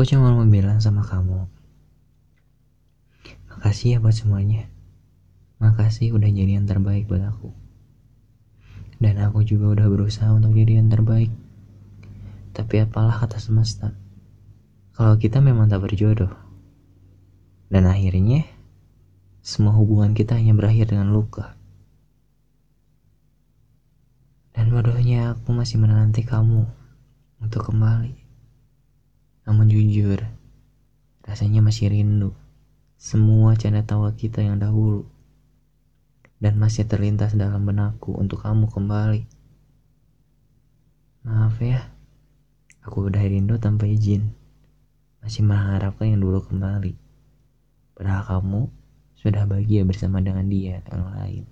Aku cuma mau bilang sama kamu, makasih ya buat semuanya. Makasih udah jadi yang terbaik buat aku. Dan aku juga udah berusaha untuk jadi yang terbaik. Tapi apalah kata semesta, kalau kita memang tak berjodoh. Dan akhirnya, semua hubungan kita hanya berakhir dengan luka. Dan bodohnya aku masih menanti kamu untuk kembali. Jujur, rasanya masih rindu semua canda tawa kita yang dahulu. Dan masih terlintas dalam benakku untuk kamu kembali. Maaf ya, aku udah rindu tanpa izin. Masih mengharapkan yang dulu kembali. Padahal kamu sudah bahagia bersama dengan dia yang lain.